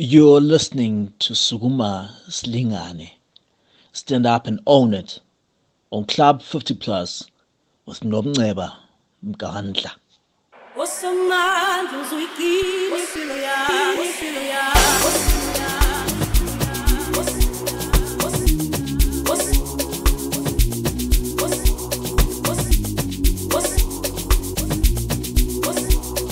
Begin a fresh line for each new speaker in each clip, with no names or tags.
You're listening to Suguma Slingane. Stand up and own it on Club 50 Plus with Nobneba Mkandla.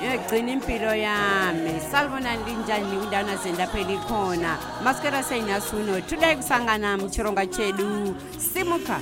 yagcina impilo yami
salibona linjani indawo nazendaphela ikhona masikera seyinasuno thula kusangana mchironga chedu simuka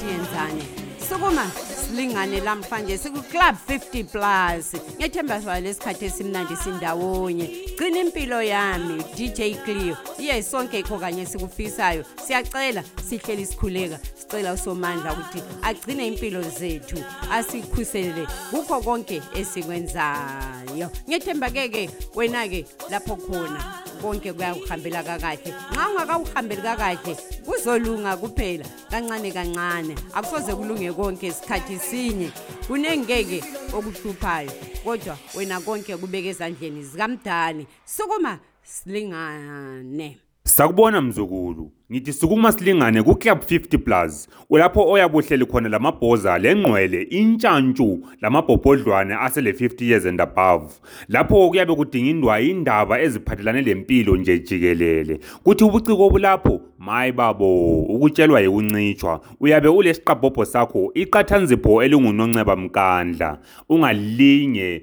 tiyenzani sukuma silingane lamhlanje siku-club 50 plus ngethemba siba lesikhathi esimnandi sindawonye gcina impilo yami dj cleo iye sonke ikho kanye sikufisayo siyacela sihleli sikhuleka sicela usomandla ukuthi agcine impilo zethu asikhuselele kukho konke esikwenzayo ngethemba ke ke wena ke lapho khona konke kuyakuhambela kakahle nxa ungakawuhambeli kakahle kuzolunga kuphela kancane kancane akusoze kulunge konke isikhathi sinye kunengeke okuhluphayo kodwa wena konke kubeke ezandleni zikamdali sukuma silingane
Sakubona mzukulu, ngithi sukuma silingane kuClub 50 Plus, ulapho oyabuhleli khona lamabhoza lengqwele, intshantshu lamabhobhodlwane asele 50 years and above. Lapho kuyabe kudingindwa indaba eziphathelane lempilo nje jikelele. Kuthi ubuciko obulapho, mayi babo, ukutshelwa yikuncitshwa. Uyabe ulesiqabhobho sakho, iqathanzipho elingunonceba mkandla.
Ungalinge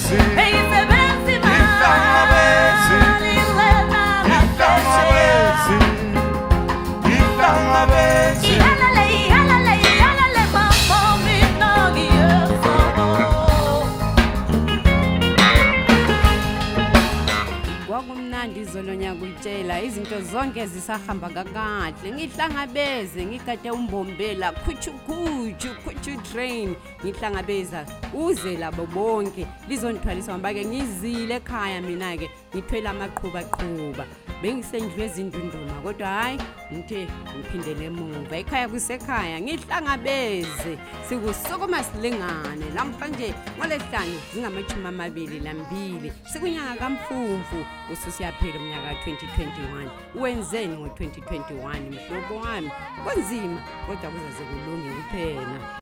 zonke zisahamba kakahle ngihlangabeze ngigade umbombela khutshukhutshukhutshu train ngihlangabeza uze labo bonke lizondithwalisa ngoba-ke ngizile ekhaya mina-ke ngithwele amaqhubaqhuba
bengisendlwe ezindunduma kodwa hhayi ngithe ngiphindele emuva ekhaya kusekhaya ngihlangabeze sikusukuma silingane namhlanje ngolesihlanu zingamashumi amabili lambili sikunyaka kamfumfu ususiyaphela umnyaka 2021 wenzeni ngo-2021 mhlobo wami kunzima kodwa kuzaze kulunge kuphela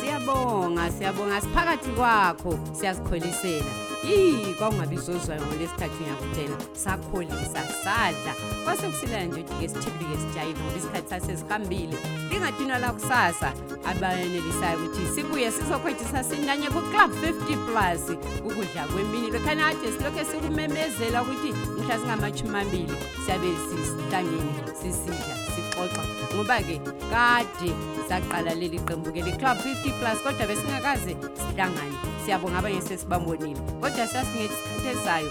Siyabonga, siyabonga siphakathi kwakho siyasikholisela. Yii, kwakungabi zozwayo ngolesithathu ngiyakutshela. sakholisa sadla kwasekusilela nje ujike sithiphike sijayile ngoba isikhathi sasezihambile lingadinwa lakusasa abayenelisayo ukuthi sibuye sizokhwethisa sinanye kuclub 50 plus ukudla kwemini lokhana kade silokhu sikumemezela ukuthi mhla singamashumi amabili siyabe sihlangene sisidla sixoxa ngoba-ke kade saqala leli qembu-ke liclub 50 plus kodwa besingakaze sihlangane siyabonga abanye sesibambonile kodwa sasingethi
sikhathezayo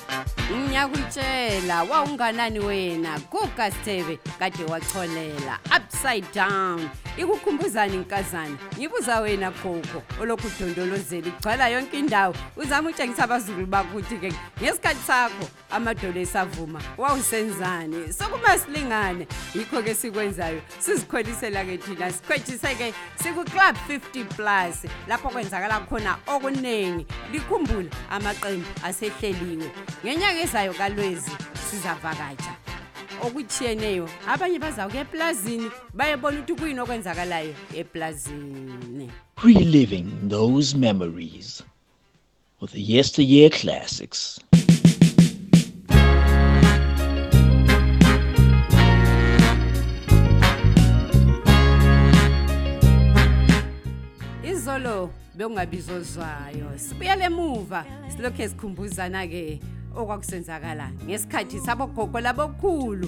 ngiyakutshela wawunganani wena guga sithebe kade wacholela upside down ikukhumbuzani nkazana ngibuza wena gogo olokhu udondolozela igcwala yonke indawo uzama utshengisa abazukulu bakuthi ke ngesikhathi sakho amadolo esavuma wawusenzani sokumasilingane yikho ke sikwenzayo sizikholisela-ke thina sikhwethise-ke siku-club 50 plus lapho kwenzakala khona okuningi likhumbule amaqembu asehleliwe ngenyanga ezayo kalwezi sizavakatsha okutshiyeneyo abanye bazawuke eplazini bayebona ukuthi kuyini okwenzakalayo eplazini
reliving those memories with the yesteryear classics.
izolo bekungabizozwayo sibuyele emuva silokhu ezikhumbuzana-ke okwakusenzakala ngesikhathi sabogogo labokhulu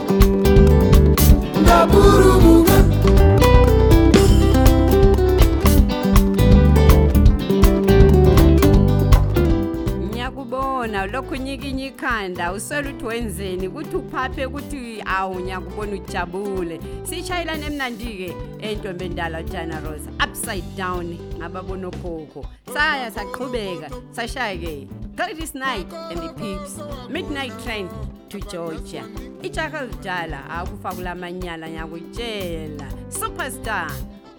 ngiyakubona ulokhu nyikinya ikhanda uswela ukuthi wenzeni ukuthi uphaphe ukuthi awu ngiyakubona ujabule sishayelane emnandi-ke entombi endala ujana rosa upside down ngababona ogogo saya saqhubeka sashaya-ke greatest night and the peeps midnight train to georgia ijaha elidala akufa kula manyala ngiyakutshela superstar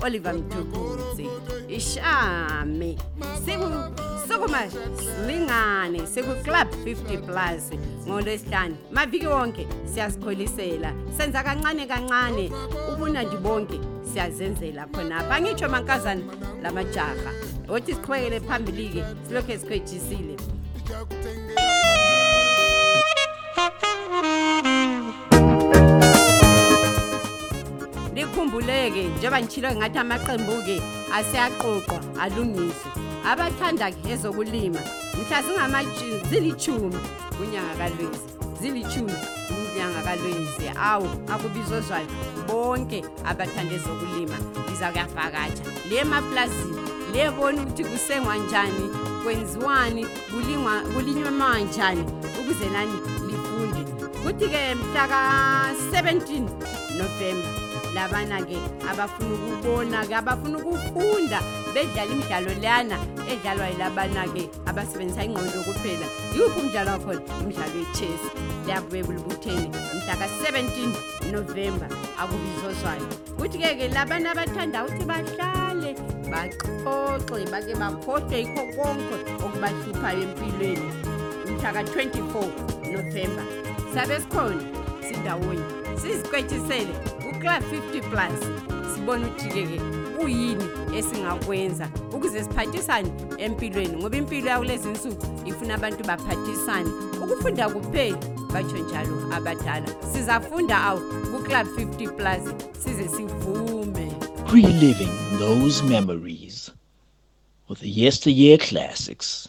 oliver mthukutsi ishame Siku- sikuma lingane sikuclub 50 plus ngolwesihlanu maviki wonke siyazikholisela senza kancane kancane ubunandi bonke siyazenzela khonapha angitsho mankazana lamajaha othi siqhubekele phambili-ke Sloke sikhoyijisile. Likhumbuleke njengoba ngitshilo ngathi amaqembu-ke aseyaqoqwa alungiswe. Abathanda ezokulima mhla zingamaji- zilitshumi kunyanga kaLwezi. zilitshumi inyanga kalwenzi awu akubizwe zwayo bonke abathanda ezokulima liza kuyavakatsha le emaplazini lebona ukuthi kusengwa njani kwenziwani kulingwa kulinywa manjani ukuze nani lifunde kuthi ke mhla ka-17 novemba labana-ke abafuna ukubona-ke abafuna ukufunda bedlala imidlalo leyana edlalwa yilabana-ke abasebenzisa ingqondo kuphela yiwuphi umdlalo wakhona umdlalo we-chess liyabuye kulibutheni mhlaka 17 novemba akubizozwayo kuthi-ke ke labana abathanda ukuthi bahlale baxoxe bake bakhohlwe yikho konke okubahluphayo empilweni mhlaka 24 novemba sabe sikhona sindawonye sizikwetshisele kuclub 50 plus sibone ukuthi-ke ke kuyini esingakwenza ukuze siphathisane empilweni ngoba impilo yakulezi nsuku ifuna abantu baphathisane ukufunda kuphela batsho njalo abadala sizafunda awu kuclub 50 plus size sivume
reliving those memories with the yesteryear classics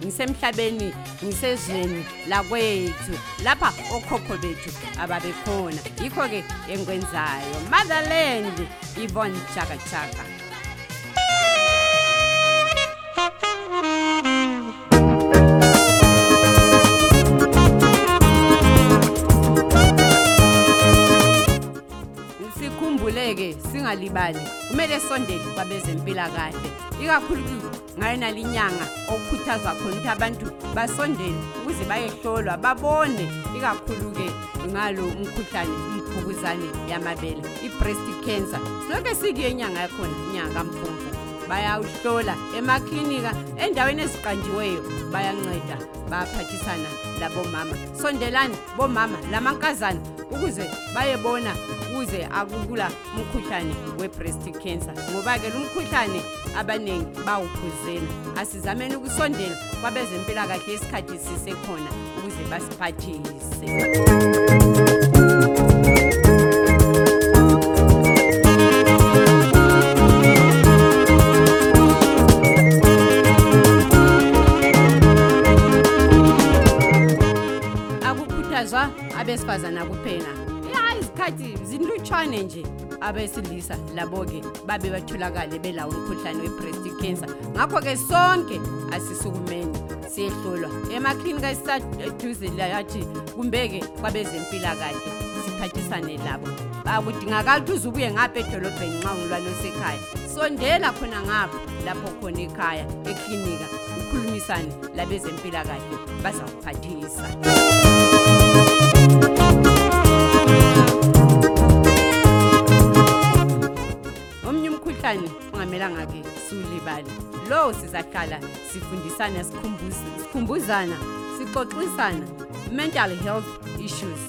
ngisemhlabeni ngisezweni lakwethu lapha okhokho bethu ababekhona yikho-ke engikwenzayo motherland ivon chakachaka sikhumbuleke singalibali kumele sondele kwabezempilakahle ikakhulu ngayona linyanga okukhuthazwa khona ukuthi abantu basondele ukuze bayehlolwa babone ikakhulu-ke ngalo umkhuhlane imvukuzane yamabele i-breast cancer silokhu esikuyo inyanga yakhona inyanga kamfumfu bayawuhlola emaklinika endaweni eziqanjiweyo bayanceda baphathisana labomama sondelani bomama lamankazana ukuze bayebona ukuze akukula umkhuhlane we-breast cancer ngoba-ke lo mkhuhlane abaningi bawuphuzela asizameni ukusondela kwabezempilakahle isikhathi sisekhona ukuze basiphathise abesifazana kuphela zinlutshwane nje abesilisa labo-ke babe batholakale belawo umkhuhlane we-breast cancer ngakho-ke sonke asisukumeni siyehlolwa emaklinika esisaduze lathi kumbe-ke kwabezempilakahle siphathisane labo akudingakala ukuthi uze ubuye ngapha edolobheni nxa ungilwane osekhaya sondela khona ngapha lapho khona ekhaya eklinika ukhulumisane labezempilakahle baza phathisa omunye umkhuhlane ongamelanga-ke siwulibale lowo sizahlala sifundisana sikhumbuza- sikhumbuzana sixoxisana mental health issues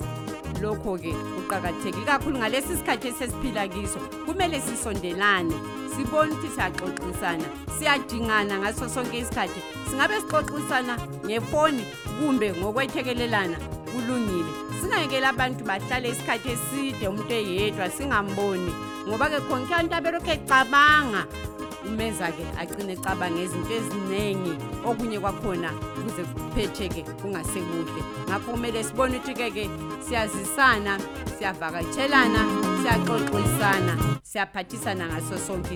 lokho-ke kuqakathekile kakhulu ngalesi sikhathi esesiphila kiso kumele sisondelane sibone ukuthi siyaxoxisana siyadingana ngaso sonke isikhathi singabe sixoxisana ngefoni kumbe ngokwethekelelana kulungile singayekeli abantu bahlale isikhathi eside umuntu eyedwa singamboni ngoba-ke khonke abantu abelokhu ecabanga umenza-ke agcine ecabanga izinto eziningi okunye kwakhona kuze kuphethe-ke kungasekuhle ngakho kumele sibone ukuthi-ke-ke siyazisana siyavakatshelana siyaxoxisana siyaphathisana ngaso sonke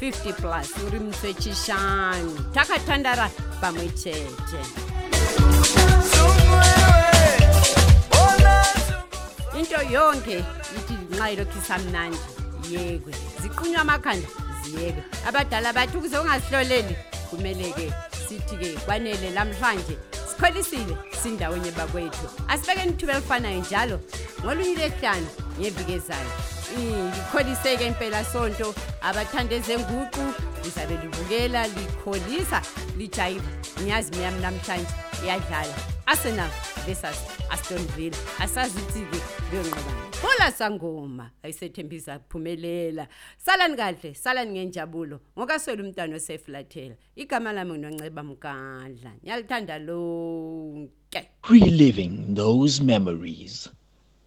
50 plus uri mutswe chishanu takatandara pamwe chete into yonke ithi nxa ilokhu isamnandi yekwe ziqunywa amakhanda ziyekwe abadala bathi ukuze ungasihloleli kumele-ke sithi-ke kwanele lamhlanje sikholisile sindawonye bakwethu asibekeni ithuba elifanayo njalo ngolunye lwesihlanu ngeviki ezayo ngikholiseke mm, impelasonto abathanda ezenguqu lizabe libukela likholisa lijayiva ngiyazi miyami namhlanje iyadlala arsenal versus aston villa asazi ukuthi-ke kuyonqobana hola sangoma ayisethembisa kuphumelela salani kahle salani ngenjabulo ngokaswela umntwana oseflathela igama lami nginonceba mgadla ngiyalithanda lonke
reliving those memories